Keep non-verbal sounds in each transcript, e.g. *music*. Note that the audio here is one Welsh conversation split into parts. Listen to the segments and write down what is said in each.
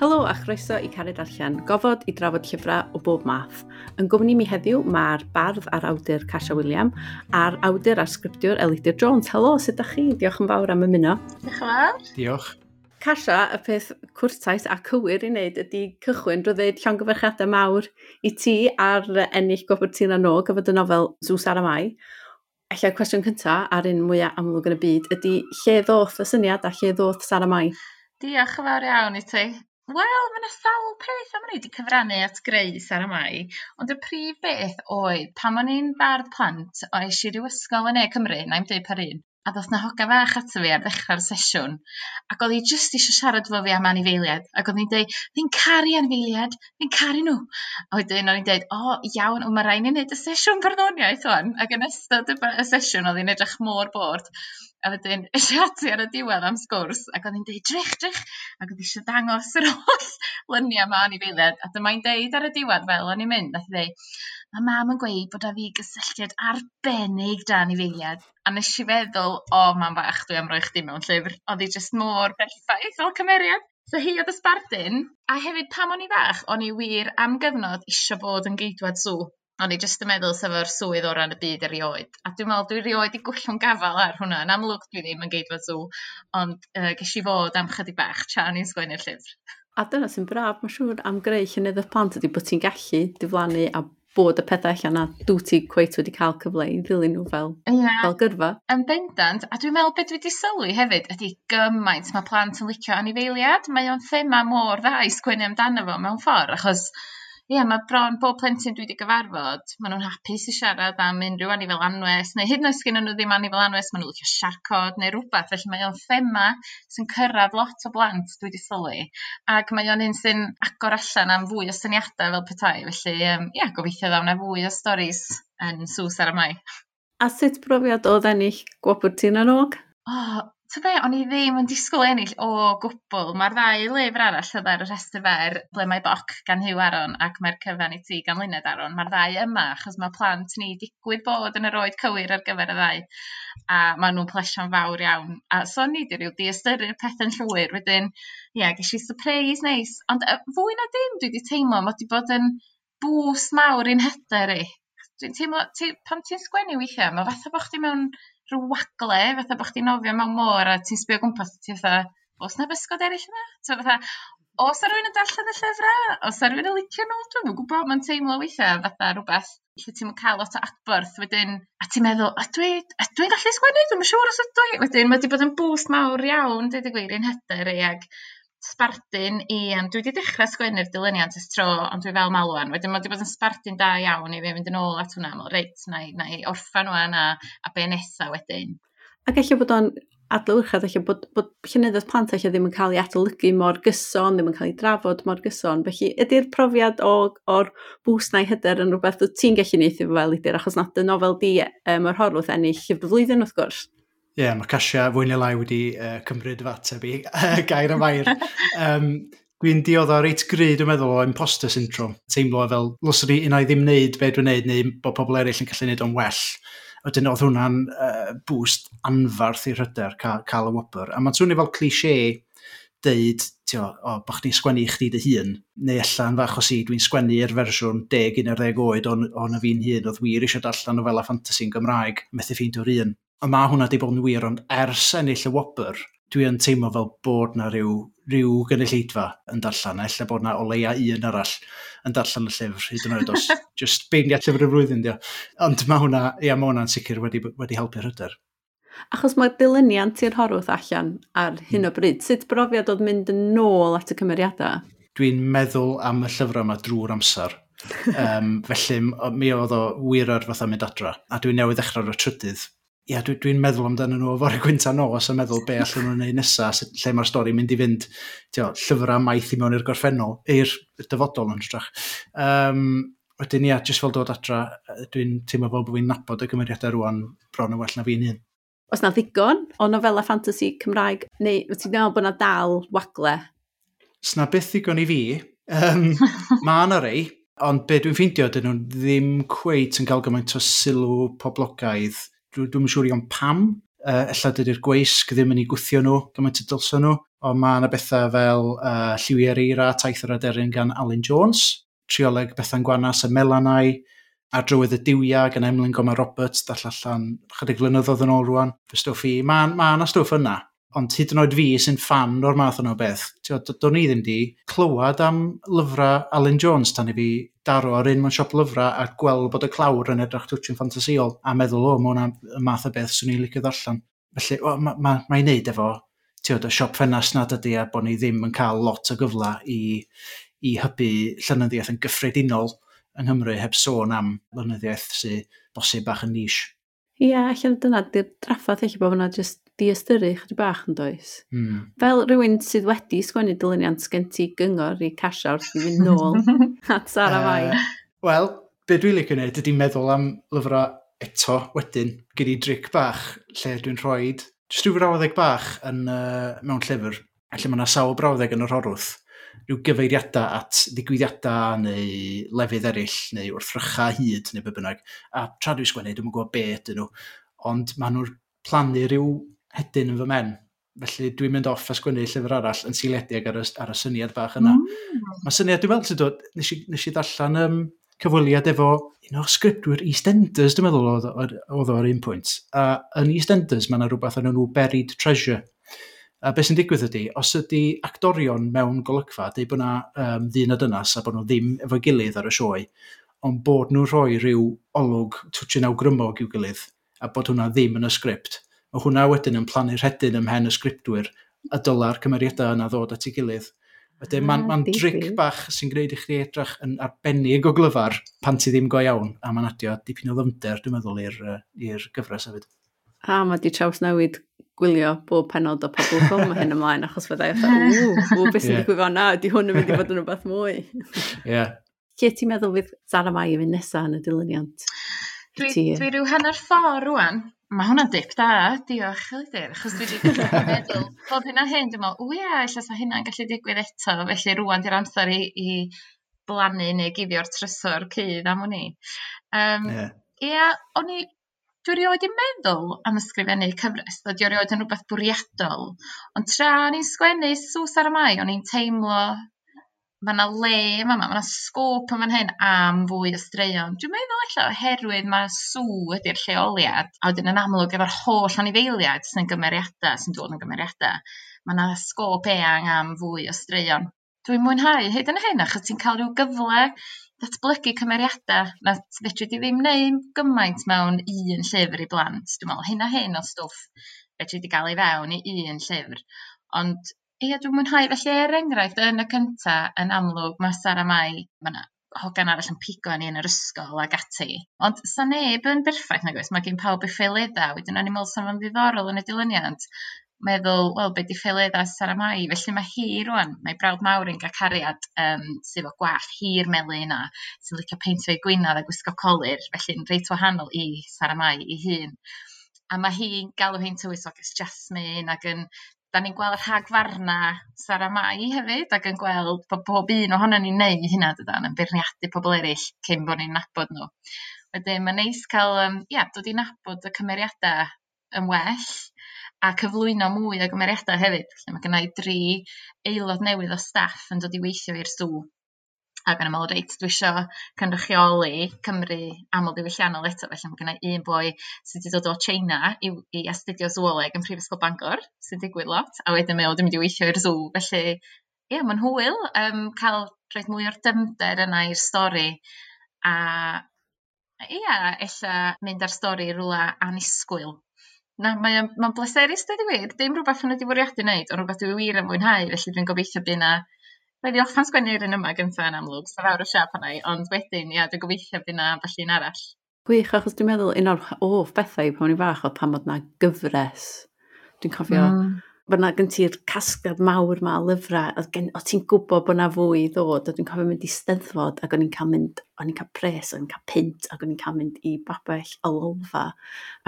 Helo a chroeso i Cared Allan, gofod i drafod llyfrau o bob math. Yn gwmni mi heddiw mae'r bardd a'r awdur Casha William a'r awdur a'r sgriptiwr Elidir Jones. Helo, sut ydych chi? Diolch yn fawr am ymuno. Diolch yn fawr. Diolch. Casha, y peth cwrtais a cywir i wneud ydy cychwyn drwy ddweud llongyfarchiadau mawr i ti ar ennill gofod Tila No gyfod y nofel Zeus ar y Mai. Alla, cwestiwn cyntaf ar un mwyaf amlwg yn y byd ydy lle ddoth y syniad a lle ddoth Sara Mai? Diolch yn fawr iawn i ti. Wel mae yna sawl peth am ni wedi cyfrannu at greu Saramai ond y prif beth oedd pan o'n i'n bardd plant o eisiau rhyw ysgol yn e Cymru 'nai'm dweud par un a doth 'na hogan fach ata fi ar ddechrau'r sesiwn ac oedd hi jyst eisiau siarad fo fi am anifeiliad ac oedd hi'n dweud, fi'n caru anifeiliad fi'n caru nhw. a wedyn o'n i'n dweud, o iawn wel ma' rai' ni neud y sesiwn barddoniaeth ŵan ac yn ystod y sesiwn oedd hi'n edrych mor bord. A wedyn *laughs* es ati ar y diwedd am sgwrs ac oedd hi'n dweud drich, drich, ac oedd eisiau dangos yr holl *laughs* lynia 'ma anifeiliaid a dyma hi'n deud ar y diwedd fel o'n i'n mynd a dweud, mae mam yn gweud bod 'da fi gysylltiad arbennig 'da anifeiliaid a nes i feddwl o mam bach dwi am roi chdi mewn llyfr Oedd hi jyst mor berffaith fel cymeriad. So hi oedd y sbardyn, a hefyd pam o'n i fach o'n i wir am gyfnod eisiau bod yn geidwad sŵ. O'n i jyst yn meddwl sef o'r swydd o ran y byd erioed. A dwi'n meddwl dwi'n rioed i gwllwng gafel ar hwnna. Yn amlwg dwi ddim yn geidfa sw, ond uh, ges i fod am chydig bach tra o'n i'n sgwennu'r llyfr. A dyna sy'n braf, mae'n siŵr, am greu llynydd y plant ydy bod ti'n gallu diflannu a bod y pethau allan a dwi ti cweith wedi cael cyfle i ddilyn nhw fel, yeah. fel gyrfa. Yn bendant, a dwi'n meddwl beth dwi wedi sylwi hefyd ydy gymaint mae plant yn licio anifeiliad. Mae o'n thema mor dda i sgwennu amdano fo mewn ffordd, achos ie, mae bron bob plentyn dwi wedi gyfarfod, maen nhw'n hapus i siarad am unrhyw anifel anwes, neu hyd yn oed sgyn nhw ddim anifel anwes, maen nhw'n licio siarcod neu rhywbeth, felly mae o'n thema sy'n cyrraedd lot o blant dwi wedi sylwi, ac mae o'n un sy'n agor allan am fwy o syniadau fel petai, felly um, ie, gobeithio ddaw na fwy o storis yn sws ar y mai. A sut brofiad oedd ennill gwobr ti'n anog? O, oh, Ta be' o'n i ddim yn disgwyl ennill o gwbl. Mae'r ddau lyfr arall sydd ar y rhestr fer Ble Mae Boc gan Hugh Aron ac Mae'r Cyfan i Ti gan Luned Aron. Mae'r ddau yma achos mae plant ni digwydd bod yn yr oed cywir ar gyfer y ddau a maen nhw'n plesio'n fawr iawn. A so ni i 'di ryw diystyru pethe'n llwyr. Wedyn ie gesh i surprise neis. Ond yy fwy na dim dwi wedi teimlo mae wedi bod yn bŵst mawr i'n hyder i. Dwi'n teimlo ti pan ti'n sgwennu weithiau, mae fatha bod chdi mewn rhyw wagle, fatha bod chdi'n nofio mewn môr a ti'n sbio gwmpas, ti fatha, os na bysgod eraill yna? So fatha, os ar rwy'n yn darllen y llyfrau, os ar rwy'n yn licio nhw, dwi'n gwybod, mae'n teimlo weithiau fatha rhywbeth lle ti'n cael lot o adborth wedyn, a ti'n meddwl, a dwi'n dwi gallu sgwennu, dwi'n siŵr os ydw i. Wedyn, mae wedi bod yn bwst mawr iawn, dweud y gwir, i'n hyder i, ag sbardun i ond dwi wedi dechrau sgwennu'r dilyniant ys tro ond dwi fel malwan. wedyn mae wedi bod yn sbardun da iawn i fi fynd yn ôl at hwnna a me'wl reit na i orffan o'n a a be' nesa wedyn. Ac ella bod o'n adlewyrchiad ella bod, bod llenyddiaeth plant eich ddim yn cael ei adolygu mor gyson, ddim yn cael ei drafod mor gyson. Felly, ydy'r profiad o, o'r bws i hyder yn rhywbeth wyt ti'n gallu neithio fel ydy'r achos nad y nofel di um, yr horwth ennill y flwyddyn wrth gwrs? Ie, yeah, mae Casia fwy neu lai wedi uh, cymryd fateb i *laughs* gair am air. um, *laughs* dwi'n diodd o reit gry, dwi'n meddwl, o imposter syndrome. Teimlo fel, loswn i un o'i ddim wneud be dwi'n wneud, neu bod pobl eraill yn gallu wneud o'n well. Wedyn oedd hwnna'n uh, boost anfarth i'r hyder cael, cael y wobr. A mae'n swnio fel cliché deud, tio, o, bo chdi'n sgwennu i chdi dy hun, neu allan fach o si, dwi'n sgwennu'r fersiwn 10-11 oed o'n, on y fi'n hun, oedd wir eisiau darllen o fel a ffantasi'n Gymraeg, methu ffeindio un. A mae hwnna wedi bod yn wir, ond ers ennill y wobr, dwi yn teimlo fel bod na rhyw, rhyw gynulleidfa yn darllen, ella bod na o leia un arall yn darllen y llyfr, hyd yn oed os *laughs* just beinia llyfr y flwyddyn, dio. Ond mae hwnna, ia, mae hwnna'n sicr wedi, wedi helpu'r hyder. Achos mae dilyniant i'r horwth allan ar hyn o hmm. bryd, sut brofiad oedd mynd yn ôl at y cymeriadau? Dwi'n meddwl am y llyfrau yma drwy'r amser. *laughs* um, felly mi oedd o wir ar fatha mynd adra, a dwi'n newydd ddechrau ddechrau'r trydydd ia, dwi'n dwi, meddwl amdano nhw o'r gwynta nos a meddwl be allan nhw'n neud nesaf, lle mae'r stori mynd i fynd tio, llyfrau maith i mewn i'r gorffennol, i'r dyfodol yn strach. Um, wedyn ia, jyst fel dod adra, dwi'n teimlo fel bod fi'n nabod y gymeriadau rwan bron yn well na fi'n hun. Os na ddigon o nofela fantasy Cymraeg, neu wyt ti'n meddwl bod na dal wagle? Os na beth ddigon i fi, um, mae yna rei, ond be dwi'n ffeindio, dyn nhw ddim cweith yn cael gymaint o sylw poblogaidd Dwi'n siŵr iawn pam. Uh, ella dydy'r gweisg ddim yn ei gwthio nhw, gymaint y dylsyn nhw. Ond mae yna bethau fel uh, lliwiau'r eira, Taith yr Aderyn gan Alan Jones, trioleg Bethan Gwanas y Melanau, a drywydd y diwiau gan Emlyn Goma Roberts, dall allan chydig flynyddoedd yn ôl rwan, fy stwff i. Mae ma yna ma stwff yna, Ond hyd yn oed fi sy'n fan o'r math yno beth, do'n i ddim di clywed am lyfrau Alan Jones tan i fi daro ar un mewn siop lyfrau a gweld bod y clawr yn edrych twtio'n ffantasiol a meddwl, o, mae hwnna y math o beth swn i'n licio ddarllen. Felly, mae'n ma, ma, ma neud efo tiod, y siop ffenast nad ydy a bod ni ddim yn cael lot o gyfle i, i hybu llenyddiaeth yn gyffredinol yng Nghymru heb sôn am llenyddiaeth sy'n bosib bach yn nish. Ie, yeah, allan dyna, di'r draffaeth eich bod hwnna jyst diastyru chyd bach yn does. Mm. Fel rhywun sydd wedi sgwennu dilyniant gen ti gyngor i casio wrth i fynd nôl *laughs* at Sara Fai. Uh, Wel, be dwi'n licio gwneud ydy meddwl am lyfrau eto wedyn gyda dric bach lle dwi'n rhoi jyst rhyw frawddeg bach yn, uh, mewn llyfr Felly mae yna sawl brawddeg yn yr horwth rhyw gyfeiriadau at ddigwyddiadau neu lefydd eraill neu wrthrycha hyd neu be bynnag. A tra dwi'n sgwennu, dwi'n gwybod be ydyn nhw, ond maen nhw'n plannu rhyw hedyn yn fy men. Felly dwi'n mynd off a sgwennu llyfr arall yn seiliedig ar y, ar y syniad bach yna. Mm. Mae syniad, dwi'n meddwl, dod, nes, i, nes i ddarllen um, cyfweliad efo un o'r sgriptwyr EastEnders, dwi'n meddwl, oedd o'r un pwynt. A yn EastEnders mae yna rhywbeth yn nhw buried treasure. A beth sy'n digwydd ydy, os ydy actorion mewn golygfa, dweud bod yna um, ddyn a dynas a bod nhw ddim efo gilydd ar y sioe, ond bod nhw'n rhoi rhyw olwg twtyn awgrymog i'w gilydd a bod hwnna ddim yn y sgript, Mae hwnna wedyn yn plannu rhedyn ym mhen y sgriptwyr a dyla'r cymeriadau yna ddod at ei gilydd. Wedyn mae'n ma, ma dric bach sy'n gwneud i chdi edrych yn arbennig o glyfar pan ti ddim go iawn, a mae'n adio dipyn o ddymder, dwi'n meddwl, i'r gyfres hefyd. A mae di traws newid gwylio bob penod o pobl ffilm mae hyn ymlaen, achos fydda i wrth, ww, beth sy'n digwydd fan di hwn yn mynd i fod yn rhywbeth mwy. Ie. Lle ti'n meddwl fydd Sara Mai i fynd nesaf yn y dilyniant? Dwi, dwi rhyw hanner ffordd rwan, mae hwnna dip da diolch Elidir achos dwi wedi *laughs* meddwl bod hynna hyn dwi'n meddwl, w ia ella sa hynna'n gallu digwydd eto felly rwan 'di'r amser i i blannu neu gifio'r trysor cydd am hwnni. Um, yeah. Ia o'n i dwi rioed 'di meddwl am ysgrifennu cyfres dydi o rioed yn rhywbeth bwriadol ond tra o'n i'n sgwennu sws ar y Mai o'n i'n teimlo mae yna le yma, mae yna sgôp yn fan hyn am fwy o straeon dwi'n meddwl allan oherwydd mae sŵ ydy'r lleoliad a wedyn yn amlwg efo'r holl anifeiliad sy'n gymeriadau, sy'n dod yn gymeriadau, mae yna sgôp eang am fwy o straeon. Dwi'n mwynhau hyd yn hyn achos ti'n cael rhyw gyfle datblygu cymeriadau. na fedri di ddim neud gymaint mewn un llyfr i blant Dwi'n meddwl, hyn a hyn o stwff fedri di gael ei fewn i un llyfr ond Ie dwi'n mwynhau. Felly er enghraifft yn y cynta yn amlwg mae Sara Mai mae 'na hogan arall yn pigo ni yn yr ysgol ag ati. Ond sa neb yn berffaith nagoes mae gen pawb ei ffeiledda. Wedyn o'n i'n meddwl sa'n ddiddorol yn y dilyniant. Meddwl wel beth 'di ffeiledda Sara Mai? Felly mae hi rwan, mae brawd mawr yn ga'l cariad um, sydd o gwall hir melu yna, sy'n licio peintio'i gwinadd a gwisgo colir, felly'n reit wahanol i Sara Mai 'i hun. A mae hi'n galw hi'n o Jasmin ac yn da ni'n gweld rhagfarna Sara Mai hefyd ac yn gweld bod bob un ohono ni'n neud hynna dydan yn beirniadu pobl eraill cyn bod ni'n nabod nhw. Wedyn mae'n neis cael, um, ia dod i nabod y cymeriadau yn well a cyflwyno mwy o gymeriadau hefyd felly mae gennau dri aelod newydd o staff yn dod i weithio i'r sw. Ag o'n i'n me'wl reit dwi eisiau cynrychioli Cymru aml diwylliannol eto felly mae gennau un boi sydd wedi dod o China i, i astudio sŵoleg yn Prifysgol Bangor sy'n digwydd lot a wedyn mae o 'di mynd i weithio i'r zoo, felly ie yeah, mae'n hwyl um, cael rhaid mwy o'r dymder yna i'r stori a ie, yeah, ella mynd ar stori rhywle anisgwyl. Na mae'n ma bleserus deud y gwir dim rhywbeth o'n i bwriadu wneud, ond rhywbeth rwbath dwi wir yn mwynhau felly dwi'n gobeithio by' 'na Wel diolch am sgwennu'r un yma gyntaf yn amlwg, so fawr o siap hwnna ond wedyn, ia, dwi'n gobeithio bydd yna falle un arall. Gwych, achos dwi'n meddwl un o'r hoff bethau pan o'n i'n fach o pan oedd yna gyfres. Dwi'n cofio mm bod na gen ti'r casgad mawr ma o lyfrau, o, o ti'n gwybod bod na fwy i ddod, a dwi'n cofio mynd i steddfod, ac o'n i'n cael mynd, o'n i'n cael pres, o'n i'n cael pint, ac o'n i'n cael mynd i babell o lolfa,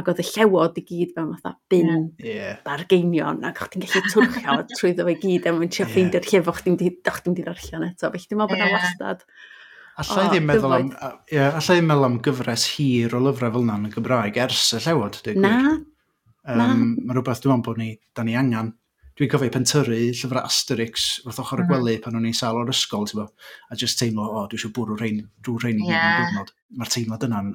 ac oedd y llewod i gyd fel fatha bin yeah. bargeinion, ac o'ch ti'n gallu twrchio *laughs* trwyddo fe gyd, a mae'n trio yeah. ffeindio'r llef o'ch ti'n di ddarllen eto, felly dwi'n meddwl bod na wastad. Alla i ddim meddwl am, yeah, alla i meddwl am gyfres hir o lyfrau fel yna yn y Gymraeg ers y llewod. Na, Um, Mae rhywbeth dwi'n meddwl bod ni, da ni angen. Dwi'n cofio pentyru llyfrau Asterix wrth ochr y mm. gwely pan o'n i'n sal o'r ysgol, ti'n bo, a just teimlo, o, oh, dwi eisiau bwrw rhain, drwy rhain i yeah. gyd yn diwrnod. Mae'r teimlad yna'n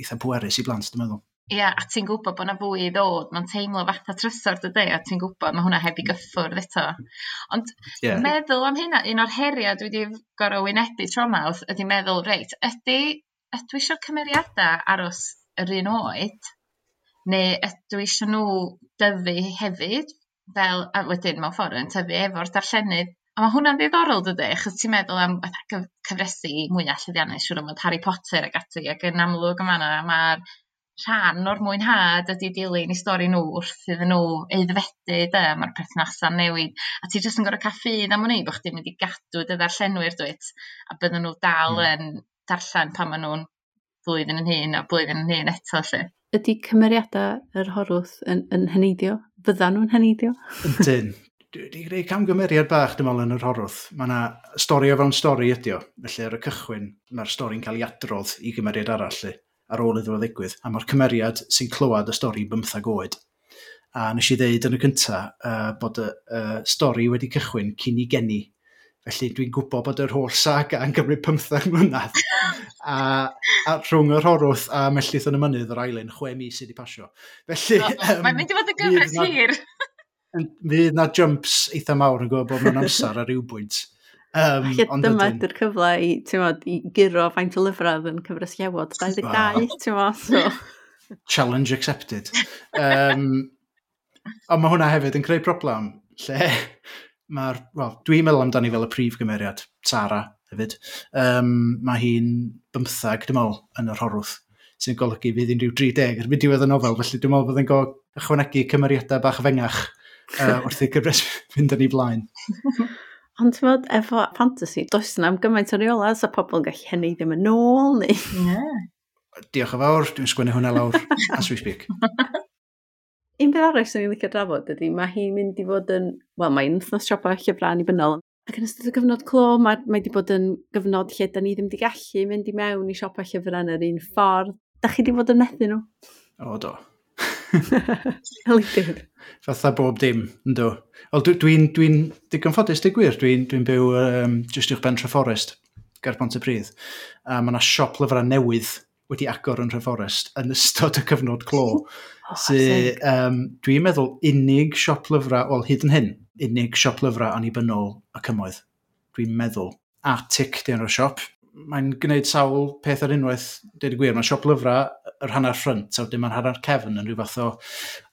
eitha pwerus i blant, dwi'n meddwl. Ie, yeah, a ti'n gwybod bod yna fwy i ddod, mae'n teimlo fatha trysor dydy, a ti'n gwybod mae hwnna heb i gyffwrdd eto. Ond yeah. meddwl am hynna, un o'r heriau dwi wedi gorau wynebu tro tromawth, ydy meddwl, reit, ydy, ydw i eisiau cymeriadau aros yr un oed, neu ydw i eisiau nhw dyfu hefyd fel a wedyn mewn ffordd yn tyfu efo'r darllenydd. A mae hwnna'n ddiddorol dydy, achos ti'n meddwl am fatha cyf- cyfresi mwyach llwyddiannus siŵr o fod Harry Potter ac ati ac yn amlwg yma fan 'na ma'r rhan o'r mwynhad ydy dilyn i stori nhw wrth iddyn nhw eiddfedu, 'de mae'r perthnasa'n newid. A ti jyst yn gorau ca'l ffydd am wnni bod chdi'n mynd i gadw dy ddarllenwyr dwyt? A bydden nhw dal hmm. yn darllen pan maen nhw'n blwyddyn yn hun a blwyddyn yn hun eto lle. Ydy cymeriadau yr horwth yn, yn hyneidio? Fyddan nhw'n hyneidio? Ydyn. Dwi wedi gwneud camgymeriad bach, dim ond yn yr horwth. Mae yna stori o fewn stori ydi o. Felly ar y cychwyn, mae'r stori'n cael ei adrodd i gymeriad arall lle, ar ôl iddo fo ddigwydd. A mae'r cymeriad sy'n clywed y stori bymthag oed. A nes i ddeud yn y cyntaf uh, bod y uh, stori wedi cychwyn cyn i geni Felly dwi'n gwybod bod yr holl saga yn cymryd 15 mlynedd. *laughs* a, a rhwng yr horwth a mellith yn y mynydd yr ailyn, chwe mis sydd wedi pasio. Felly... No, um, *laughs* Mae'n mynd i fod y gyfres hir. *laughs* Fydd na jumps eitha mawr yn gwybod bod mewn amser ar ryw bwynt. Um, Ie, dyma ydy'r cyfle i, ti'n modd, i giro faint o lyfrau yn cyfres iawod 22, ti'n modd, so... Challenge accepted. Um, ond mae hwnna hefyd yn creu problem, lle mae'r, wel, dwi'n meddwl amdani fel y prif gymeriad, Sara, hefyd. Um, mae hi'n bymthag, dwi'n meddwl, yn yr horwth, sy'n golygu fydd hi'n rhyw 30 erbyn diwedd y nofel, felly dwi'n meddwl fydd yn go ychwanegu cymeriadau bach fengach uh, *laughs* wrth i gyfres fynd yn ei blaen. *laughs* Ond ti'n fod, efo fantasy, does yna am gymaint o reola, so pobl yn gallu hynny ddim yn ôl, neu... Yeah. Diolch yn fawr, dwi'n sgwennu hwnna lawr, *laughs* as we speak. Un beth arall sy'n ni'n licio drafod ydy, mae hi'n mynd i fod yn, wel mae'n wythnos siopa llyfrau annibynnol, ac yn ystod y gyfnod clo, mae, mae wedi bod yn gyfnod lle da ni ddim wedi gallu mynd i mewn i siopa llyfrau yn yr un ffordd. Da chi wedi bod yn methu nhw? O, do. *laughs* Helidyr. Fatha bob dim, ynddo. Wel, dwi'n dwi, dwi, dwi digon ffodus, di gwir. Dwi'n dwi byw um, just uwch ben Treforest, ger Pontypridd. A mae yna siop lyfrau newydd wedi agor yn Rheforest yn ystod y cyfnod clo. *laughs* oh, sy, um, dwi'n meddwl unig siop lyfrau, wel hyd yn hyn, unig siop lyfrau annibynnol y cymoedd. Dwi'n meddwl. Arctic di enw'r siop. Mae'n gwneud sawl peth ar unwaith, dweud y gwir, mae siop lyfrau yr hanner ffrynt, a wedyn mae'r hanner cefn yn rhyw fath o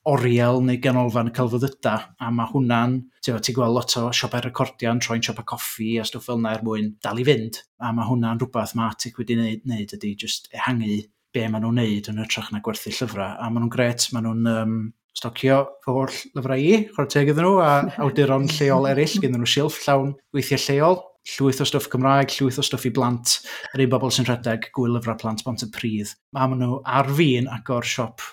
oriel neu ganolfan y celfyddyda, a mae hwnna'n, ti'n ti gweld lot o siopau recordiau troi'n siopau coffi a stwff fel yna er mwyn dal i fynd, a mae hwnna'n rhywbeth mae Atic wedi wneud, wneud ydy just ehangu be maen nhw'n wneud yn ytrach na gwerthu llyfrau, a maen nhw'n gret, maen nhw'n um, stocio fy holl lyfrau i, chwarae teg iddyn nhw, a *laughs* awduron lleol eraill, gyda nhw silff llawn weithiau lleol, llwyth o stwff Cymraeg, llwyth o stwff i blant, yr un bobl sy'n rhedeg gwyl lyfrau plant bont y prydd. Mae maen nhw ar fi'n agor siop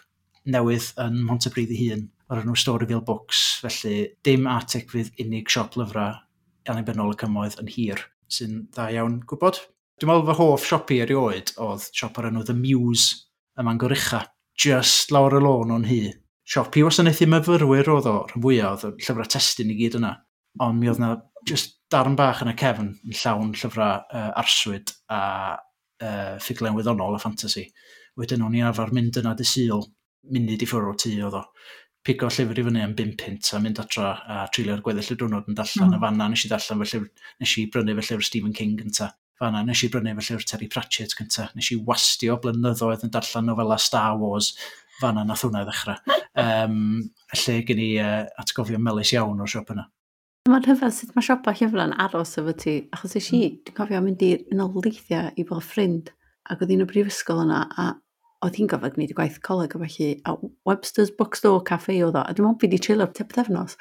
newydd yn Montebryd ei hun o'r enw Storyville Books, felly dim atic fydd unig siop lyfrau annibynnol y cymoedd yn hir, sy'n dda iawn gwybod. Dwi'n meddwl fy hoff siopi erioed oedd siop o'r enw The Muse ym Mangoricha, just lawr y lôn o'n hi. Siop i wasanaethu myfyrwyr oedd o, rhan fwyaf oedd y llyfrau testyn i gyd yna, ond mi oedd na just darn bach yn y cefn yn llawn llyfrau uh, arswyd a uh, ffuglen wyddonol a ffantasi. Wedyn o'n i arfer mynd yna dy syl munud i ffwrdd o tŷ oedd o. Pigo llyfr i fyny am 5 pint a mynd adro a trilio'r gweddill y diwrnod yn darllen. Mm. A fanna nes i darllen fy llyfr, nes i brynu fy llyfr Stephen King gynta. Fanna nes i brynu fy llyfr Terry Pratchett gynta. Nes i wastio blynyddoedd yn darllen nofela Star Wars. Fanna nath hwnna i ddechrau. um, lle gen i uh, atgofio melus iawn o'r siop yna. Mae'n rhyfedd sut mae siopau llyfrau'n aros efo ti, achos eisiau, mm. dwi'n cofio mynd i'r unol leithiau i bod ffrind, ac oedd un o brifysgol yna, a oedd hi'n gofod gwneud y gwaith coleg a felly, a Webster's Bookstore Cafe oedd o, a dwi'n meddwl fi wedi trilio te bythefnos,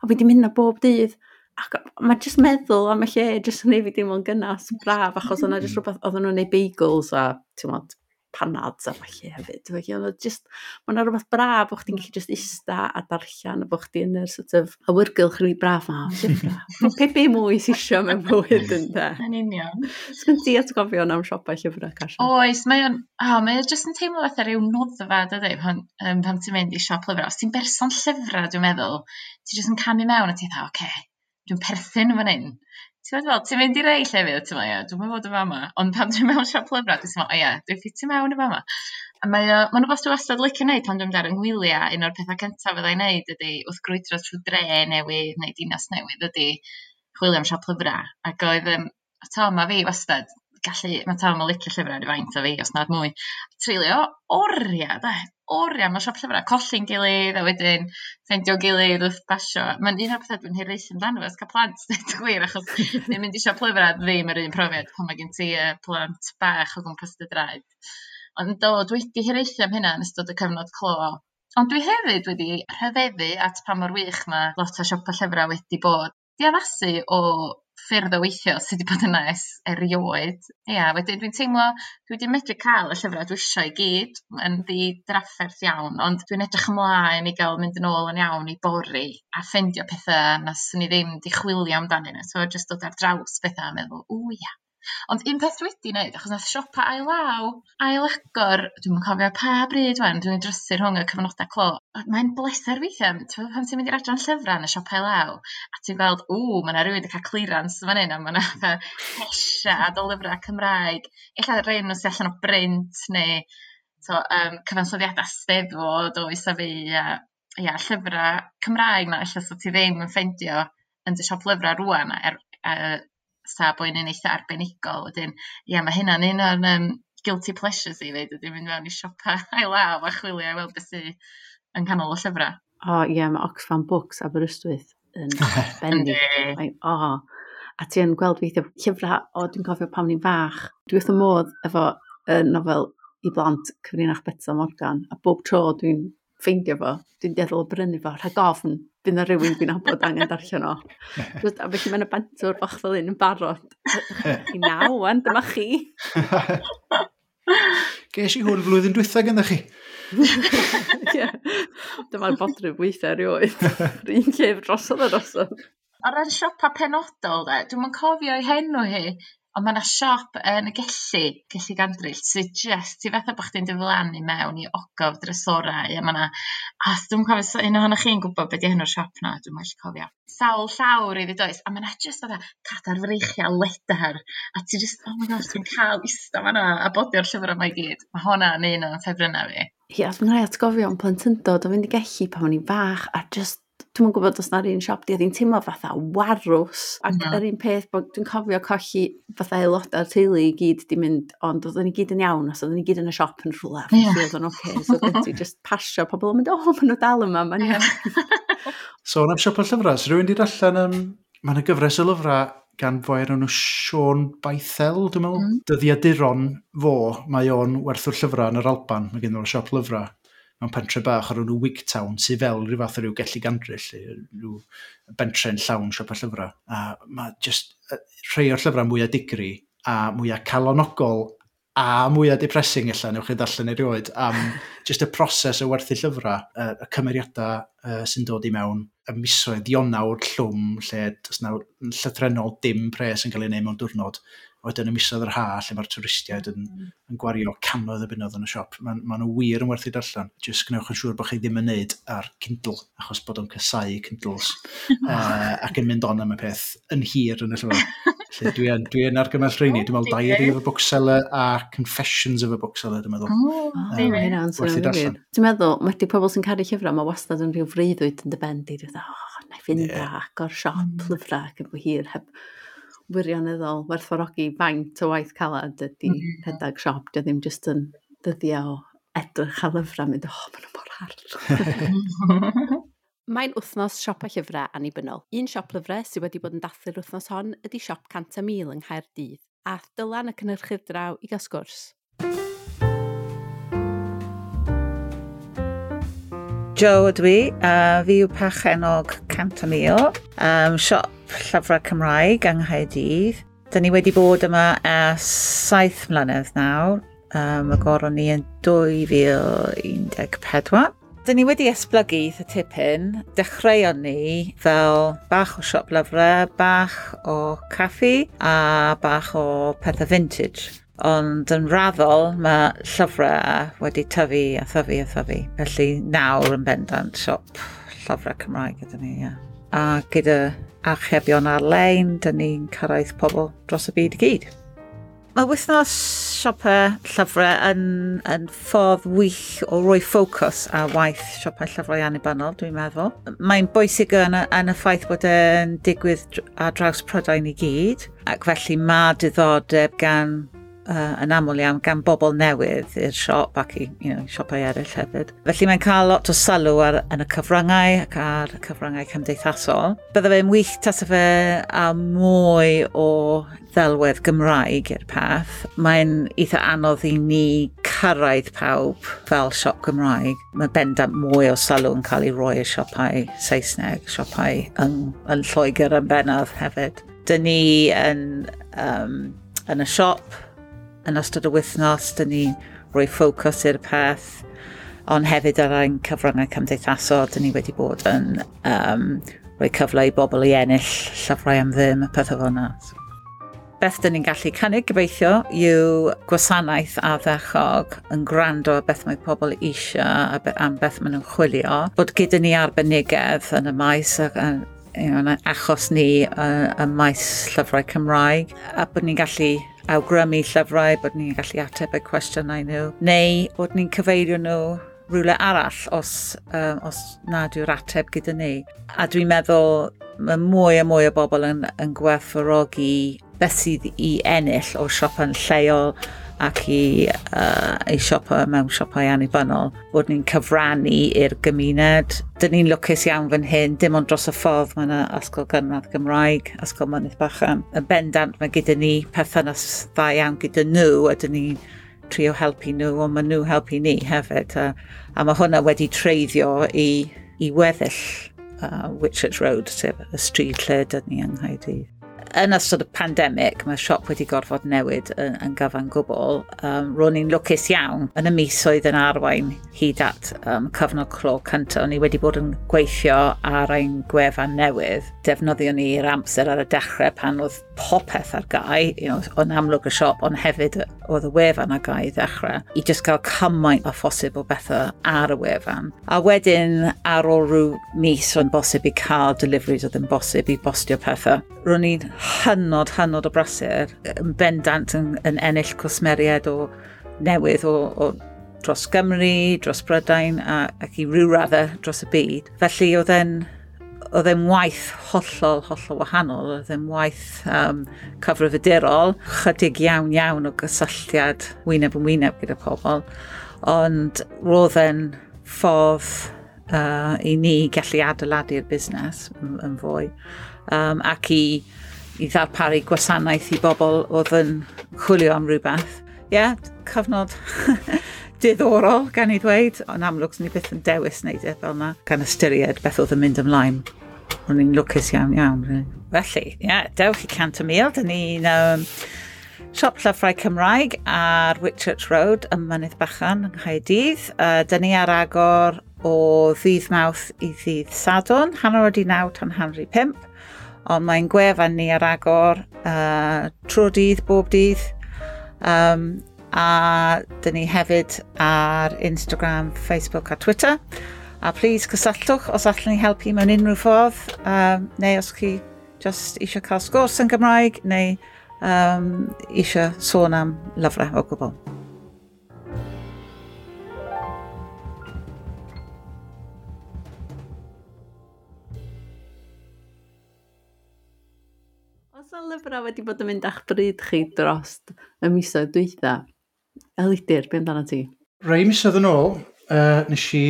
a fi wedi mynd na bob dydd, ac mae jyst meddwl am y lle, jyst yn ei fi dim ond gynnas braf, achos o'na jyst rhywbeth, oedden nhw'n neud bagels a, ti'n modd, panads a falle hefyd. Felly, ond just, mae yna rhywbeth braf bod chdi'n gallu just ista a darllen a bod chdi yn yr sort of awyrgylch rili braf ma. *laughs* Pe be mwy sy'n isio mewn bywyd yn da. Yn union. Sgyn ti atgofio am siopa llyfrau, Casia? Oes, mae o'n, oh, mae o'n just yn teimlo fatha rhyw noddfa, dydy, pan, um, pan ti'n mynd i siop lyfrau. Os ti'n berson llyfrau, dwi'n meddwl, ti'n just yn camu mewn a ti'n dda, oce, okay, dwi'n perthyn fan hyn Ti'n meddwl, ti'n mynd i rei llefydd, ti'n meddwl, dwi'n meddwl fod yn fama. Ond pan dwi'n mewn siop lyfrau, dwi'n meddwl, o ia, dwi'n i mewn y fama. A mae o, ma'n rhywbeth dwi'n wastad licio wneud pan dwi'n dar yng ngwyliau, un o'r pethau cyntaf fyddai'n neud ydy wrth grwydro trwy dre newydd neu dinas newydd ydy chwilio am siop lyfrau. Ac oedd, um, to, mae fi wastad gallu mae taw yn licio llyfrau ryw faint o fi os nad mwy treulio oriau, da, oriau, mae siop llyfrau, colli'n gilydd a wedyn ffendio gilydd wrth basio Mae'n un o'r pethau dwi'n hiraethu amdano fo ers plant *laughs* deud gwir achos *laughs* ddim mynd i siop llyfrau ddim yr un profiad pan mae gen ti yy plant bach o gwmpas dy draed. Ond do dwi wedi hiraethu am hynna yn ystod y cyfnod clo. Ond dwi hefyd wedi rhyfeddu at pa mor wych mae lot o siopa' llyfrau wedi bod Di addasu o ffyrdd o weithio sydd wedi bod yna ers erioed. Ia wedyn dwi'n teimlo dwi wedi medru cael y llyfrau dwi eisiau i gyd yn ddidrafferth iawn ond dwi'n edrych ymlaen i gael mynd yn ôl yn iawn i bori a ffeindio pethau na swn i ddim 'di chwilio amdanyn nhw. So, jyst dod ar draws pethau a meddwl w ia Ond un peth dwi wedi wneud, achos nath siopa ail law ail agor, dwi'n mynd cofio pa bryd wan, dwi'n drysu rhwng y cyfnodau clo, mae'n bleser weithiau, t'mod pan ti'n mynd i'r adran llyfrau yn y siop ail law a ti'n gweld ww, mae yna rhywun wedi cael clearance fan hyn, a mae yna fatha hesiad o lyfra' Cymraeg. Ella rei o sy'n allan o brint neu so, um, cyfansoddiadau Steddfod o isa fi a ia llyfrau Cymraeg 'na ella sa ti ddim yn ffeindio yn dy siop lyfrau rwan, er yy atab o un yn eitha arbenigol. Wedyn, ia, mae hynna'n un o'n um, guilty pleasures i fi, dwi'n mynd mewn i siopa *laughs* a'i law a chwilio a weld beth sy'n yng nghanol y llyfrau. O, oh, ie, yeah, mae Oxfam Books Aberystwyth yn *laughs* bendig. o, oh. a ti yn gweld weithio llyfrau, o, dwi'n cofio pam ni'n fach. Dwi wrth y modd efo y nofel i blant cyfrinach Betsa Morgan, a bob tro dwi'n ffeindio fo, dwi'n deddol o brynu fo rhag ofn bydd na rhywun dwi'n abod angen darllen o. A felly mae'n y bantwr bach fel un yn barod. I naw, an, dyma chi. Ges i hwn flwyddyn dwytha gyda chi. Dyma'r bodryb weithiau rhywun. Rhyn llyfr drosodd a drosodd. Ar ran siopa penodol, dwi'n cofio ei henw hi, Ond mae yna siop yn y gellu, gellu gandryll, sy just, ti fatha bod chdi'n diflannu mewn i ogof dresorau, a mae yna, a dwi'n cofio os un ohonoch chi'n gwbo be' 'di enw'r siop 'na dwi'n well cofio. Sawl llawr i iddi does? A ma' 'na jyst fatha cadar freichial ledar a ti just, oh my gosh dwi'n cael ista fan 'na a bodio'r llyfr yma i gyd. Ma' honna'n un o'n ffefrynna fi. Ie, os ma' rai atgofion plentyndod o fynd i gellu pan o'n i'n fach a just Dwi'n mwyn gwybod os na'r un siop di, oedd teimlo fatha warws. Ac no. yr un peth dwi'n cofio colli fatha aelodau'r teulu i gyd di mynd, ond oedden ni gyd yn iawn, os oedden ni gyd yn y siop yn rhywle, yeah. felly oedden nhw'n oce. Okay. So oedden ti just pasio, pobl yn mynd, o, oh, maen nhw dal yma, maen nhw. *laughs* so, am siop o llyfrau, so rhywun di allan, um, mae yna gyfres o lyfrau gan fwy ar nhw Sean Baithel, dwi'n meddwl. Mm. Dyddiaduron fo, mae o'n werthwr llyfrau yn yr Alban, mae gen o'r siop lyfrau mewn pentre bach ar enw Wigtown, sydd fel rhyw fath o ryw gellu gandryll, rhyw bentre'n llawn siop a llyfrau. A mae just rhai o'r llyfrau mwyaf digri a mwyaf calonogol a mwyaf depressing illa, newch chi ddarllen erioed, am *laughs* just y proses o werthu llyfrau, y cymeriadau uh, sy'n dod i mewn, y misoedd ionawr llwm lle does na llythrenol dim pres yn cael ei wneud mewn diwrnod, Oedden y misoedd yr ha, lle mae'r twristiaid yn, mm. yn gwario canoedd y bunodd yn y siop. Maen ma nhw wir yn werth ei darllen. Jyst gwnewch yn siŵr bod chi ddim yn neud ar Kindle, achos bod o'n cysau Kindles, *laughs* uh, ac yn mynd on am y peth yn hir yn y llyfr. Felly dwi yn, dwi yn argymell rheini. Dwi'n meddwl Diary of a Bookseller a Confessions of a Bookseller, dwi'n meddwl. Oh, um, hynna'n swnio'n. Dwi'n meddwl, mae di pobl sy'n caru llyfrau, mae wastad yn rhyw freuddwyd yn dy bendi. Dwi'n meddwl, oh, na i fynd yeah. ac o'r siop lyfrau ac yn fwy hir heb wirioneddol werthfawrogi faint o waith calad ydy mm. Mm-hmm. rhedeg siop. Dio ddim jyst yn dyddio o edrych a lyfrau mynd, oh, maen nhw mor hard. *laughs* Mae'n wythnos siop a llyfrau annibynnol. Un siop lyfrau sydd wedi bod yn dathlu'r wythnos hon ydy siop Canta Mil yng Nghaerdydd, a dylan y cynnyrchydd draw i gael sgwrs. Joe ydw a uh, fi yw pachenog Cantamio, um, siop llyfrau Cymraeg yng Nghaerdydd. Da ni wedi bod yma ers saith mlynedd nawr, um, y goron ni yn 2014. Dyn ni wedi esblygu eitha tipyn. Dechreuon ni fel bach o siop lyfrau, bach o caffi a bach o pethau vintage ond yn raddol mae llyfrau wedi tyfu a thyfu a thyfu. Felly nawr yn bendant siop llyfrau Cymraeg ydyn ni, ia. A gyda archebion ar-lein, dyn ni'n cyrraedd pobl dros y byd i gyd. Mae wythnos siopau llyfrau yn, yn ffordd wych o roi ffocws ar waith siopau llyfrau annibynnol, dwi'n meddwl. Mae'n bwysig yn, yn y ffaith bod e'n digwydd ar draws prydain i gyd, ac felly mae diddordeb gan uh, yn aml iawn gan bobl newydd i'r siop ac i you know, siopau eraill hefyd. Felly mae'n cael lot o sylw ar, yn y cyfryngau ac ar y cyfryngau cymdeithasol. Bydde fe'n wych tas fe a mwy o ddelwedd Gymraeg i'r peth. Mae'n eitha anodd i ni cyrraedd pawb fel siop Gymraeg. Mae bendant mwy o sylw yn cael ei roi i siopau Saesneg, siopau yn, yn Lloegr yn bennaf hefyd. Dyn ni yn, um, yn y siop yn ystod y wythnos, dyn ni rhoi ffocws i'r peth, ond hefyd ar ein cyfryngau cymdeithasol, dyn ni wedi bod yn um, rhoi cyfle i bobl i ennill llyfrau am ddim, y pethau fel yna. Beth dyn ni'n gallu cynnig gobeithio yw gwasanaeth a ddechog yn gwrando beth mae pobl eisiau a am beth maen nhw'n chwilio. Bod gyda ni arbenigedd yn y maes ac yn you know, achos ni y, y maes llyfrau Cymraeg a bod ni'n gallu awgrymu llyfrau, bod ni'n gallu ateb eu cwestiynau nhw, neu bod ni'n cyfeirio nhw rhywle arall os, um, os nad yw'r ateb gyda ni. A dwi'n meddwl mae mwy a mwy o bobl yn, yn gwerthfawrogi beth sydd i ennill o siopa'n lleol ac i, uh, i siopa mewn siopau annibynnol, bod ni'n cyfrannu i'r gymuned. Dyn ni'n lwcus iawn fan hyn, dim ond dros y ffordd mae yna ysgol gynradd Gymraeg, ysgol mynydd Bachan. Yn bendant mae gyda ni perthynas dda iawn gyda nhw a dyn ni'n trio helpu nhw, ond mae nhw helpu ni hefyd. A, a mae hwnna wedi treiddio i, i weddill uh, Whitchurch Road, sef y stryd lle dyn ni yng Nghaerdydd yn ystod y pandemig, mae siop wedi gorfod newid yn, yn gyfan gwbl. Um, Ro'n i'n lwcus iawn yn y misoedd yn arwain hyd at um, cyfnod clo cyntaf. Ni wedi bod yn gweithio ar ein gwefan newydd. Defnyddio ni'r amser ar y dechrau pan oedd popeth ar gau, you know, o'n amlwg y siop, ond hefyd oedd y wefan ar gau i ddechrau, i just cael cymaint o phosib o bethau ar y wefan. A wedyn ar ôl rhyw mis o'n bosib i cael deliveries oedd yn bosib i bostio pethau. Ro'n i'n hynod, hynod o brasur yn bendant yn, yn ennill cwsmeriad o newydd o, o dros Gymru, dros Brydain a, ac i ryw raddau dros y byd. Felly oedd e'n oedd e'n waith hollol, hollol wahanol, oedd e'n waith um, cyfrifydurol, chydig iawn iawn o gysylltiad wyneb yn wyneb gyda pobl, ond roedd e'n ffordd uh, i ni gallu adeiladu'r busnes yn, yn fwy. Um, ac i i ddarparu gwasanaeth i bobl oedd yn chwilio am rhywbeth. Ie, yeah, cyfnod *laughs* diddorol gan i ddweud, ond amlwg ni byth yn dewis wneud e fel yna, gan ystyried beth oedd yn mynd ymlaen. Ond ni'n lwcus iawn iawn. Felly, ie, yeah, dewch i cant y mil, dyn ni'n um, Siop Llyfrau Cymraeg ar Whitchurch Road ym Mynydd Bachan yng Nghaedydd. Uh, dyn ni ar agor o ddydd mawth i ddydd sadwn, hanner wedi naw tan hanner i pimp ond mae'n gwefan ni ar agor uh, trwy dydd, bob dydd. Um, a dyn ni hefyd ar Instagram, Facebook a Twitter. A please cysylltwch os allwn ni helpu mewn unrhyw ffordd, um, neu os chi just eisiau cael sgwrs yn Gymraeg, neu um, eisiau sôn am lyfrau o gwbl. lyfrau wedi bod yn mynd a'ch bryd chi dros y misoedd dwytha? Elidir, be amdano ti? Rai misoedd yn ôl, uh, nes i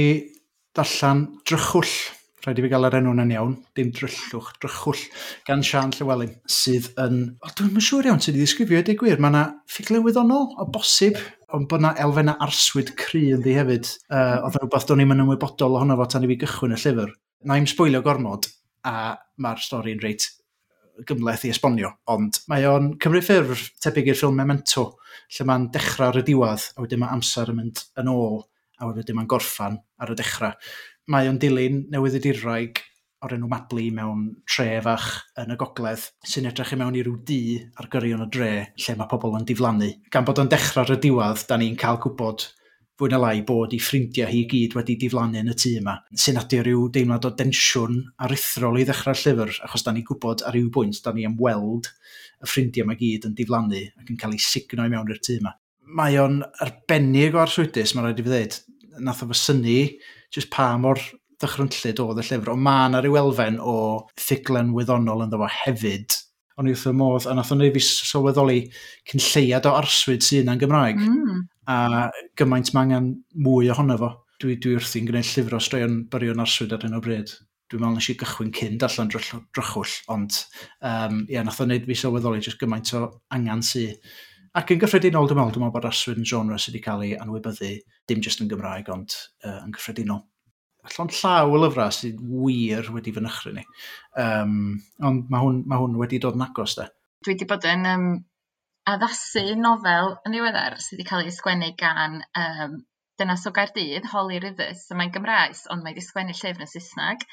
darllen drychwll. Rhaid i fi gael yr enw yn iawn. Dim dryllwch, drychwll gan Sian Llywelyn, sydd yn... O, dwi'n yn siŵr iawn sydd wedi ddisgrifio ydy gwir. Mae yna ffiglau wyddonol o bosib, ond bod yna elfennau arswyd cry yn ddi hefyd. Uh, oedd yn rhywbeth do'n i'n ymwybodol ohono fo tan i fi gychwyn y llyfr. Na i'm sbwylio gormod, a mae'r stori'n reit gymleth i esbonio, ond mae o'n cymryd ffurf tebyg i'r ffilm Memento, lle mae'n dechrau ar y diwad, a wedyn mae amser yn mynd yn ôl, a wedyn mae'n gorffan ar y dechrau. Mae o'n dilyn newydd Raig o'r enw Madlu mewn tre fach yn y gogledd sy'n edrych i mewn i ryw dŷ ar gyrion y dre lle mae pobl yn diflannu. Gan bod o'n dechrau ar y diwad, da ni'n cael gwybod fwy na lai bod ei ffrindiau hi gyd wedi diflannu yn y tŷ yma, sy'n adio rhyw deimlad o densiwn aruthrol i ddechrau'r llyfr, achos da ni'n gwybod ar ryw bwynt da ni am weld y ffrindiau yma gyd yn diflannu ac yn cael ei signo i mewn i'r tŷ yma. Mae o'n arbennig o arswydus, mae'n rhaid i fi ddweud, nath o fy syni jyst pa mor ddychrynllyd oedd y llyfr, ond mae yna rhyw elfen o ffuglen wyddonol yn ddo hefyd, o'n i wrth y modd, a nath o'n ei fi sylweddoli cyn lleiad o arswyd sy'n yna'n Gymraeg, mm. a gymaint mae angen mwy ohono fo. Dwi, dwi wrthi'n gwneud llyfr o straeon byrion arswyd ar hyn o bryd. Dwi'n meddwl nes i gychwyn cyn darllen drychwll, ond um, ia, nath o'n neud fi sylweddoli jyst gymaint o angen sy'n. Ac yn gyffredinol, dwi'n meddwl, dwi'n meddwl bod arswyd yn genre sydd wedi cael ei anwybyddu, dim jyst yn Gymraeg, ond uh, yn gyffredinol allan llaw y lyfrau sydd wir wedi fy nychry ni. Um, ond mae hwn, mae hwn wedi dod yn agos da. Dwi wedi bod yn um, addasu nofel yn ddiweddar sydd wedi cael ei sgwennu gan um, Dynas o Gaerdydd, Holly Rivers, so mae'n Gymraes, ond mae wedi sgwennu llyfr yn Saesneg.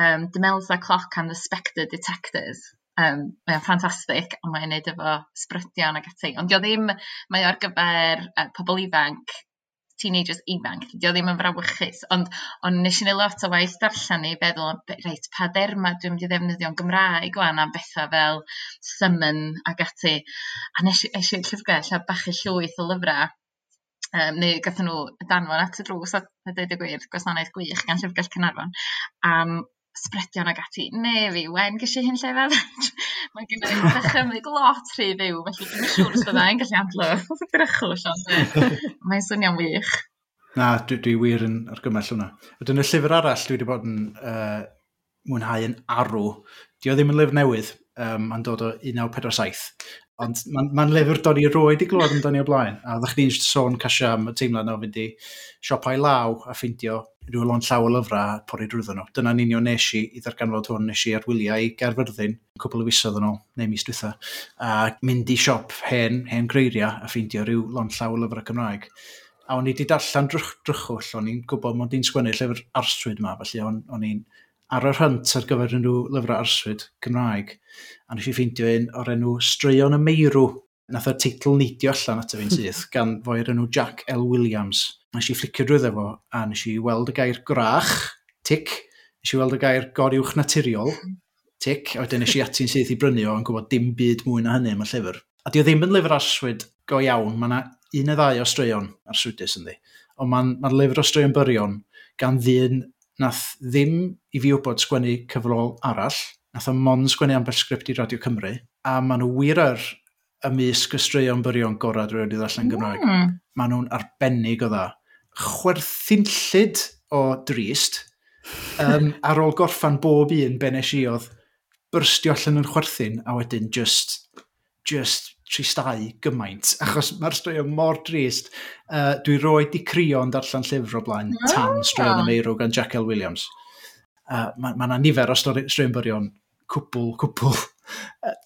Um, Demelza Clock and the Spectre Detectors. Um, mae'n ffantastig, ond mae'n neud efo sbrydion ac ati. Ond dio ddim, mae ar gyfer uh, pobl ifanc teenagers ifanc, dydi ddim yn frawychus, ond, ond nes i ni lot o waith darllen i feddwl, reit, pa derma dwi'n mynd i ddefnyddio'n Gymraeg wan am bethau fel summon ag ati. A nes i, nes i llyfrgell a bachu llwyth o lyfrau um, neu gathen nhw danfon at y drws a dweud y gwir gwasanaeth gwych gan Llyfrgell Cynarfon, am sbredion ag ati ne fi, wen gesh i hyn fel. *laughs* mae gen i dychymyg lot rhy fyw felly dwi'n siŵr os bydda gallu adlo drychwch ond mae'n swnio'n wych Na, dwi, dwi wir yn argymell hwnna. A y llyfr arall dwi wedi bod yn uh, mwynhau yn arw. Di o ddim yn lyfr newydd, um, ond dod o 1947. Ond mae'n ma, lyfr dod i roed i glwad yn do'n o blaen. A ddech chi'n sôn casio am y teimlad o fynd i siopau law a ffeindio rhyw lon llaw o lyfrau a pori drwyddo nhw. Dyna'n union nes i i ddarganfod hwn, nes i ar wyliau i Gerfyrddin, cwbl o wisoedd yn ôl, neu mis dwytha, a mynd i siop hen, hen greiriau a ffeindio rhyw lon llaw o lyfrau Cymraeg. A o'n i wedi darllen drwch, drwchwll, o'n i'n gwybod mod i'n sgwennu llyfr arswyd yma, felly o'n, o'n i'n ar y rhynt ar gyfer unrhyw lyfrau arswyd Cymraeg. A nes i ffeindio un o'r enw Straeon y Meirw. Nath y teitl neidio allan at y fi'n syth *laughs* gan fwy enw Jack L. Williams. Nes i flicio drwy fo a nes i weld y gair grach, tic, nes i weld y gair goriwch naturiol, tic, a wedyn nes i ati'n syth i brynu o yn gwybod dim byd mwy na hynny yma llyfr. A di o ddim yn lyfr arswyd go iawn, mae yna un neu ddau o straeon arswydus ynddi. Ond mae'n ma, lyfr o straeon byrion gan ddyn nath ddim i fi wybod sgwennu cyfrol arall, nath o mon sgwennu ambersgript i Radio Cymru, a maen nhw wir ar ymysg y straeon byrion gorau drwy'n i ddallan Gymraeg. Mm. Maen nhw'n arbennig o dda. Chwerthinllyd o drist, um, ar ôl gorffan bob un benes i oedd byrstio allan yn chwerthin, a wedyn just, just tristau gymaint, achos mae'r straeon mor drist. Uh, dwi roi di crio yn darllen llyfr o blaen no. tan straeon am eirw gan Jack L. Williams. Uh, mae yna ma nifer o straeon byrion cwbl, cwbl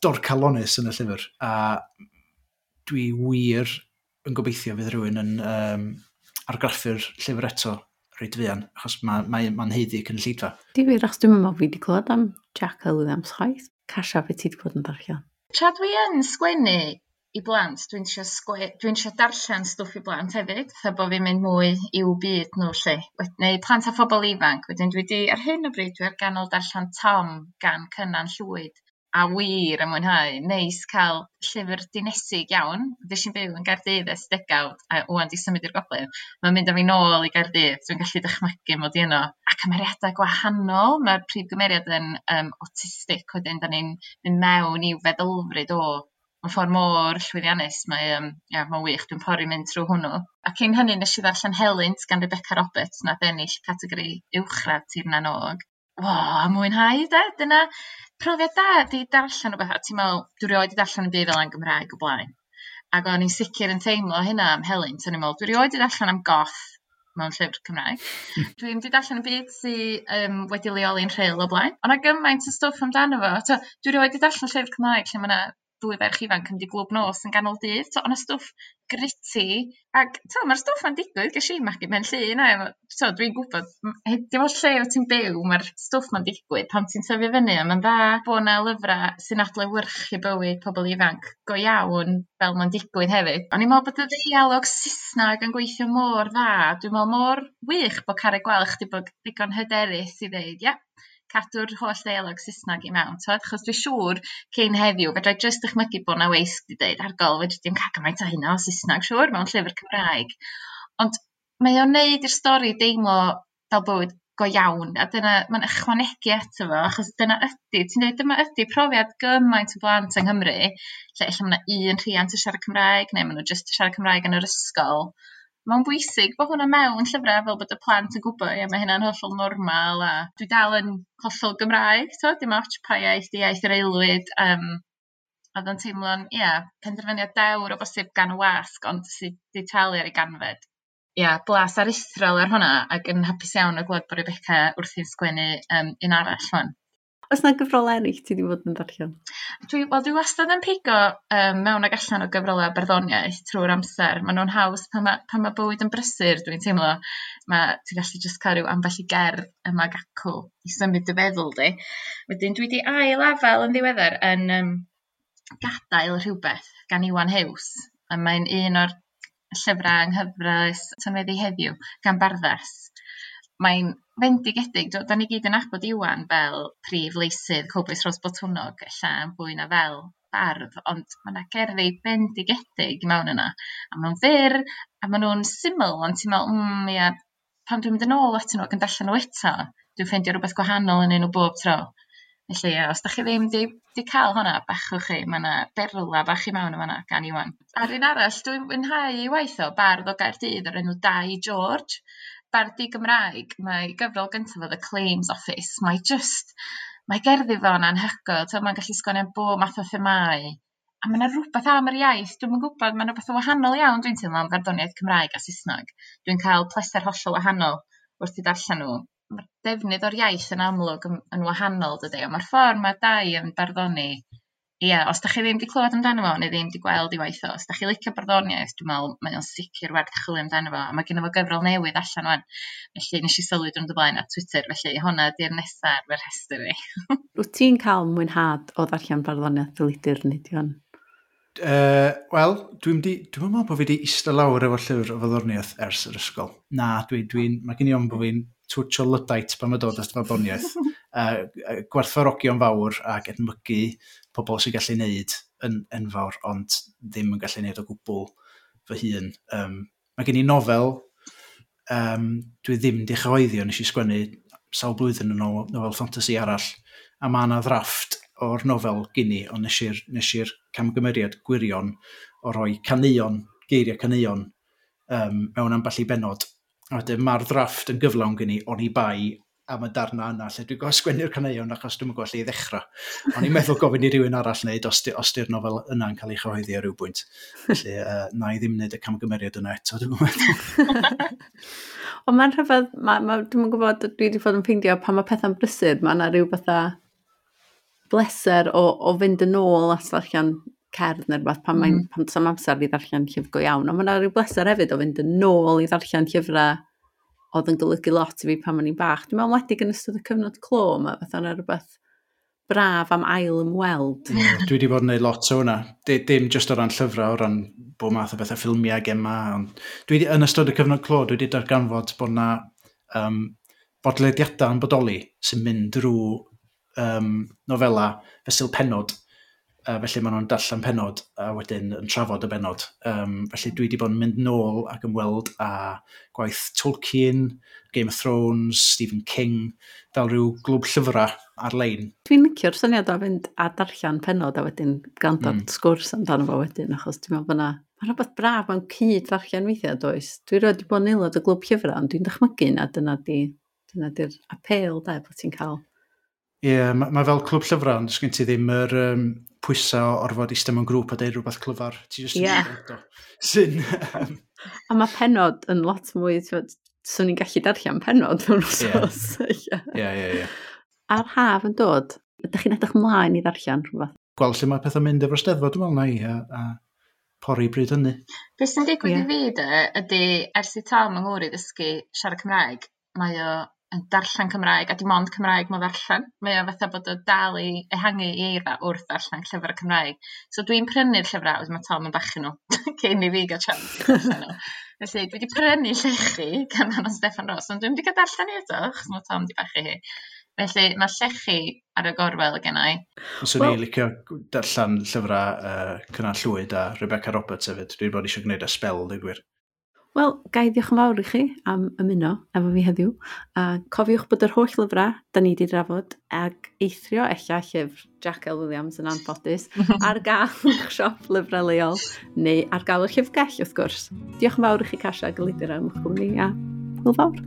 dorcalonis yn y llyfr. A dwi wir yn gobeithio fydd rhywun yn um, argraffu'r llyfr eto reit fian, achos mae'n ma, ma, ma heiddi cynllidfa. Di wir, achos dwi'n meddwl fi wedi clywed am Jack L. Williams chwaith. Casha, beth ti wedi bod yn darllen? Tra dwi yn sgwennu i blant dwi'n eisiau sgwe- dwi trio darllen stwff i blant hefyd fatha bod fi'n mynd mwy i'w byd nhw lle, neu plant a phobl ifanc wedyn dwi 'di ar hyn o bryd dwi ar ganol darllen Tom gan Cynan Llwyd a wir yn mwynhau. Neis cael llyfr dinesig iawn. Fes i'n byw yn Gardydd ers degawd a wwan di symud i'r gogledd. Mae'n mynd â fi nôl i Gardydd. Dwi'n gallu dychmygu mod i yno. A cymeriadau gwahanol. Mae'r prif gymeriad yn um, autistic. Wedyn, da ni'n mynd mewn i'w feddylfryd o Mae'n ffordd mor llwyddiannus, mae, um, ia, mae wych, dwi'n pori mynd trwy hwnnw. A cyn hynny, nes i ddarllen Helynt gan Rebecca Roberts, na ennill categori uwchradd Tir Nanog o mwynhau 'de dyna profiad da ydi darllen wbath a ti'n meddwl, dwi rioed 'di darllen 'im byd fel yn Gymraeg o blaen Ac o'n i'n sicr yn teimlo hynna am helynt ti'n meddwl, me'wl dwi rioed 'di darllen am goth mewn llyfr Cymraeg. *laughs* dwi'n 'di darllen y byd sy um, wedi leoli'n rheil o blaen. O' 'na gymaint o stwff amdano fo a t'o' dwi rioed 'di darllen llyfr Cymraeg lle mae yna dwy ferch ifanc yn di glwb nos yn ganol dydd. So, ond y stwff gritty, ac mae'r stwff yn digwydd, ges i magu mewn llun, a to, dwi'n gwybod, dim ond lle o ti'n byw, mae'r stwff ma'n digwydd pan ti'n tyfu fyny, a mae'n dda bod yna lyfrau sy'n adlewyrchu bywyd pobl ifanc go iawn fel mae'n digwydd hefyd. Ond i'n meddwl bod y ddialog Saesneg yn gweithio mor dda, dwi'n meddwl mor wych bod Carreg Gwelch wedi bod digon hyderus i ddeud, ia, cadw'r holl ddealog Saesnag i mewn t'od? Achos dwi'n siŵr cyn heddiw fedrai jyst dychmygu bod 'na weisg 'di deud argol fedri di'm cael gymaint o hynna o Saesnag siŵr mewn llyfr Cymraeg. Ond mae o'n neud i'r stori deimlo fel bywyd go iawn a dyna mae'n ychwanegu eto fo achos dyna ydy, ti'n dweud, dyma ydy profiad gymaint o blant yng Nghymru lle ella ma' 'na un rhiant yn siarad Cymraeg neu maen n'w jyst siarad Cymraeg yn yr ysgol. Mae'n bwysig bod hwnna mewn llyfrau fel bod y plant yn gwybod, ie, mae hynna'n hollol normal a dwi dal yn hollol Gymraeg to, dim ots pa iaith 'di iaith yr aelwyd Um, a o'dd teimlo'n, ie, yeah, penderfyniad dewr o bosib gan y wasg ond sydd 'di talu ar ei ganfed. Ia blas aruthrol ar hwnna ac yn hapus iawn o glywed bod Rebecca wrthi'n sgwennu um, un arall hwn. Oes na gyfrol eraill ti wedi bod yn darllen? Dwi, wel, dwi wastad yn pigo um, mewn ag allan o gyfrolau berddoniaeth trwy'r amser. Maen nhw'n haws pan mae, pan mae bywyd yn brysur, dwi'n teimlo. Mae ti'n gallu just cael rhyw ambell i gerdd yma gacw i symud dy feddwl di. Wedyn dwi wedi ail afel yn ddiweddar yn um, gadael rhywbeth gan Iwan Hughes. Mae'n un o'r llyfrau yng tynweddi Heddiw gan Barddas mae'n fendigedig da ni gyd yn abod Iwan fel prif leisydd feysydd Ros Botwnog, ella yn fwy na fel bardd ond mae yna gerddi bendigedig mewn yna a maen nhw'n fyr a maen nhw'n syml ond ti'n meddwl, mm ia pan dwi'n mynd yn ôl at nhw ac yn darllen nhw eto dwi'n ffeindio rhywbeth gwahanol yn un o bob tro. Felly ie os da chi ddim 'di 'di ca'l honna bachwch chi mae yna berla bach i mewn yma gan Iwan. Ar un arall dwi'n mwynhau 'i waith o bardd o Gaerdydd o'r enw Dai George bardi Gymraeg mae gyfrol gyntaf oedd y Claims Office mae just, mae gerddi fo'n anhygoel, t'o' ma'n gallu sgwennu bob math o themau, a mae yna rhywbeth am yr iaith dwi'n gwybod, gwbod ma' 'na betha wahanol iawn dwi'n teimlo am farddoniaeth Cymraeg a Saesneg dwi'n cael pleser hollol wahanol wrth i darllen nhw. Mae'r defnydd o'r iaith yn amlwg yn yn wahanol dydy, ond mae'r ffordd mae dau yn barddoni ie, os da chi ddim wedi clywed amdano fo neu ddim wedi gweld 'i waith o os da chi licio barddoniaeth dwi'n meddwl, mae o'n sicr werth chwilio amdano fo a ma' gynno fo gyfrol newydd allan 'wan felly nes i sylwi diwrnod o blaen ar Twitter felly hwnna 'di'r nesaf ar fy rhestr i. *laughs* Wyt ti'n cael mwynhad o ddarllen barddoniaeth dylidur Nidion? Uh, Wel, dwi'n di, dwi meddwl bod fi wedi eistedd lawr efo llyfr o farddoniaeth ers yr ysgol. Na, dwi'n, dwi, dwi mae gen i o'n bod fi'n twtio lydait pan mae dod at farddoniaeth. *laughs* uh, gwerthfawrogion fawr ac edmygu pobl sy'n gallu neud yn enfawr, ond ddim yn gallu neud o gwbl fy hun. Um, mae gen i nofel, um, dwi ddim di chyhoeddi o nes i sgwennu sawl blwyddyn yn ôl nofel fantasy arall, a mae yna ddrafft o'r nofel gynni, ond nes i'r camgymeriad gwirion o roi caneuon, geiriau caneuon um, mewn amball i benod. A wedyn mae'r ddrafft yn gyflawn gen i, o'n i bai am y darna yna, lle dwi'n gwybod sgwennu'r caneuon achos dwi'n gwybod lle i ddechrau. Ond i'n meddwl gofyn i rywun arall wneud os, di, os di'r nofel yna yn cael ei chyhoeddi ar ryw bwynt. Felly, uh, na i ddim wneud y camgymeriad yna eto, dwi'n meddwl. *laughs* Ond mae'n rhyfedd, ma, ma, dwi'n gwybod, dwi wedi fod yn ffeindio pan mae pethau'n brysur, mae yna rhyw bethau bleser o, o fynd yn ôl at allan cerdd neu rhywbeth pan mm. Mae, pan amser i ddarllen llyfr go iawn. Ond mae yna rhyw bleser hefyd o fynd yn ôl i ddarllen llyfrau oedd yn golygu lot i fi pan o'n i'n bach. Dwi'n meddwl wedig yn ystod y cyfnod clo yma, fath o'n rhywbeth braf am ail ymweld. Yeah, Dwi wedi bod yn gwneud lot o hwnna. Dim jyst o ran llyfrau, o ran bod math o bethau ffilmiau gemma. Ond dwi wedi, yn ystod y cyfnod clo, dwi wedi darganfod bod yna um, bodlediadau yn bodoli sy'n mynd drwy um, nofela fesul penod Uh, felly maen nhw'n darllen penod a wedyn yn trafod y benod. Um, felly dwi wedi bod yn mynd nôl ac yn weld a gwaith Tolkien, Game of Thrones, Stephen King, fel rhyw glwb llyfrau ar-lein. Dwi'n licio'r syniad o fynd a darllen penod a wedyn gant mm. sgwrs amdano fo wedyn, achos dwi'n meddwl bod na Mae rhywbeth braf mewn cyd ddarllen weithiau, does? Dwi roed wedi bod yn aelod o glwb llyfrau, ond dwi'n dychmygu na dyna di, dyna di'r apel da bod ti'n cael. Ie, yeah, mae ma fel clwb llyfrau, ond ysgyn ti ddim yr, um, pwysau o orfod i stem yn grŵp a deud rhywbeth clyfar. Ti jyst yeah. yn Sy'n... A mae penod yn lot mwy, swn i'n gallu darllen penod mewn wrthos. *laughs* Ie, ie, ie. A'r haf yn dod, ydych chi'n edrych mlaen i ddarllen rhywbeth? Gweld lle mae pethau mynd efo'r steddfod, dwi'n meddwl, na i, a, a pori bryd hynny. Be sy'n digwydd yeah. i fi, de, ydy, ers i Tom yng i ddysgu siarad Cymraeg, mae o yn darllen Cymraeg a dim ond Cymraeg ma' ddarllen mae o fatha bod o dal i ehangu 'i eira wrth ddarllen llyfyr Cymraeg. So dwi'n prynu'r llyfrau, oedd mae Tom yn bachu nhw, *laughs* cyn i fi gael tsiawns i darllen n'w. Felly dwi wedi prynu Llechi gan anna Steffan Ross, ond dwi'n wedi ga'l darllen 'i eto achos mae Tom 'di bachu hi. Felly mae Llechi ar y gorwel gennai. Swn i'n licio darllen llyfrau uh, Cynan Llwyd a Rebecca Roberts hefyd. dwi'n bod eisiau gwneud e y spel, dwi'n gwir. Wel, gai diolch yn fawr i chi am ymuno efo fi heddiw, a cofiwch bod yr holl lyfrau da ni wedi drafod ag eithrio eich llyfr Jack L. Williams yn anffodus *laughs* ar gael eich *laughs* siop lyfrau leol neu ar gael eich llyfrgell wrth gwrs. Diolch yn fawr i chi Casia Glydir am eich cwmni a hwyl fawr.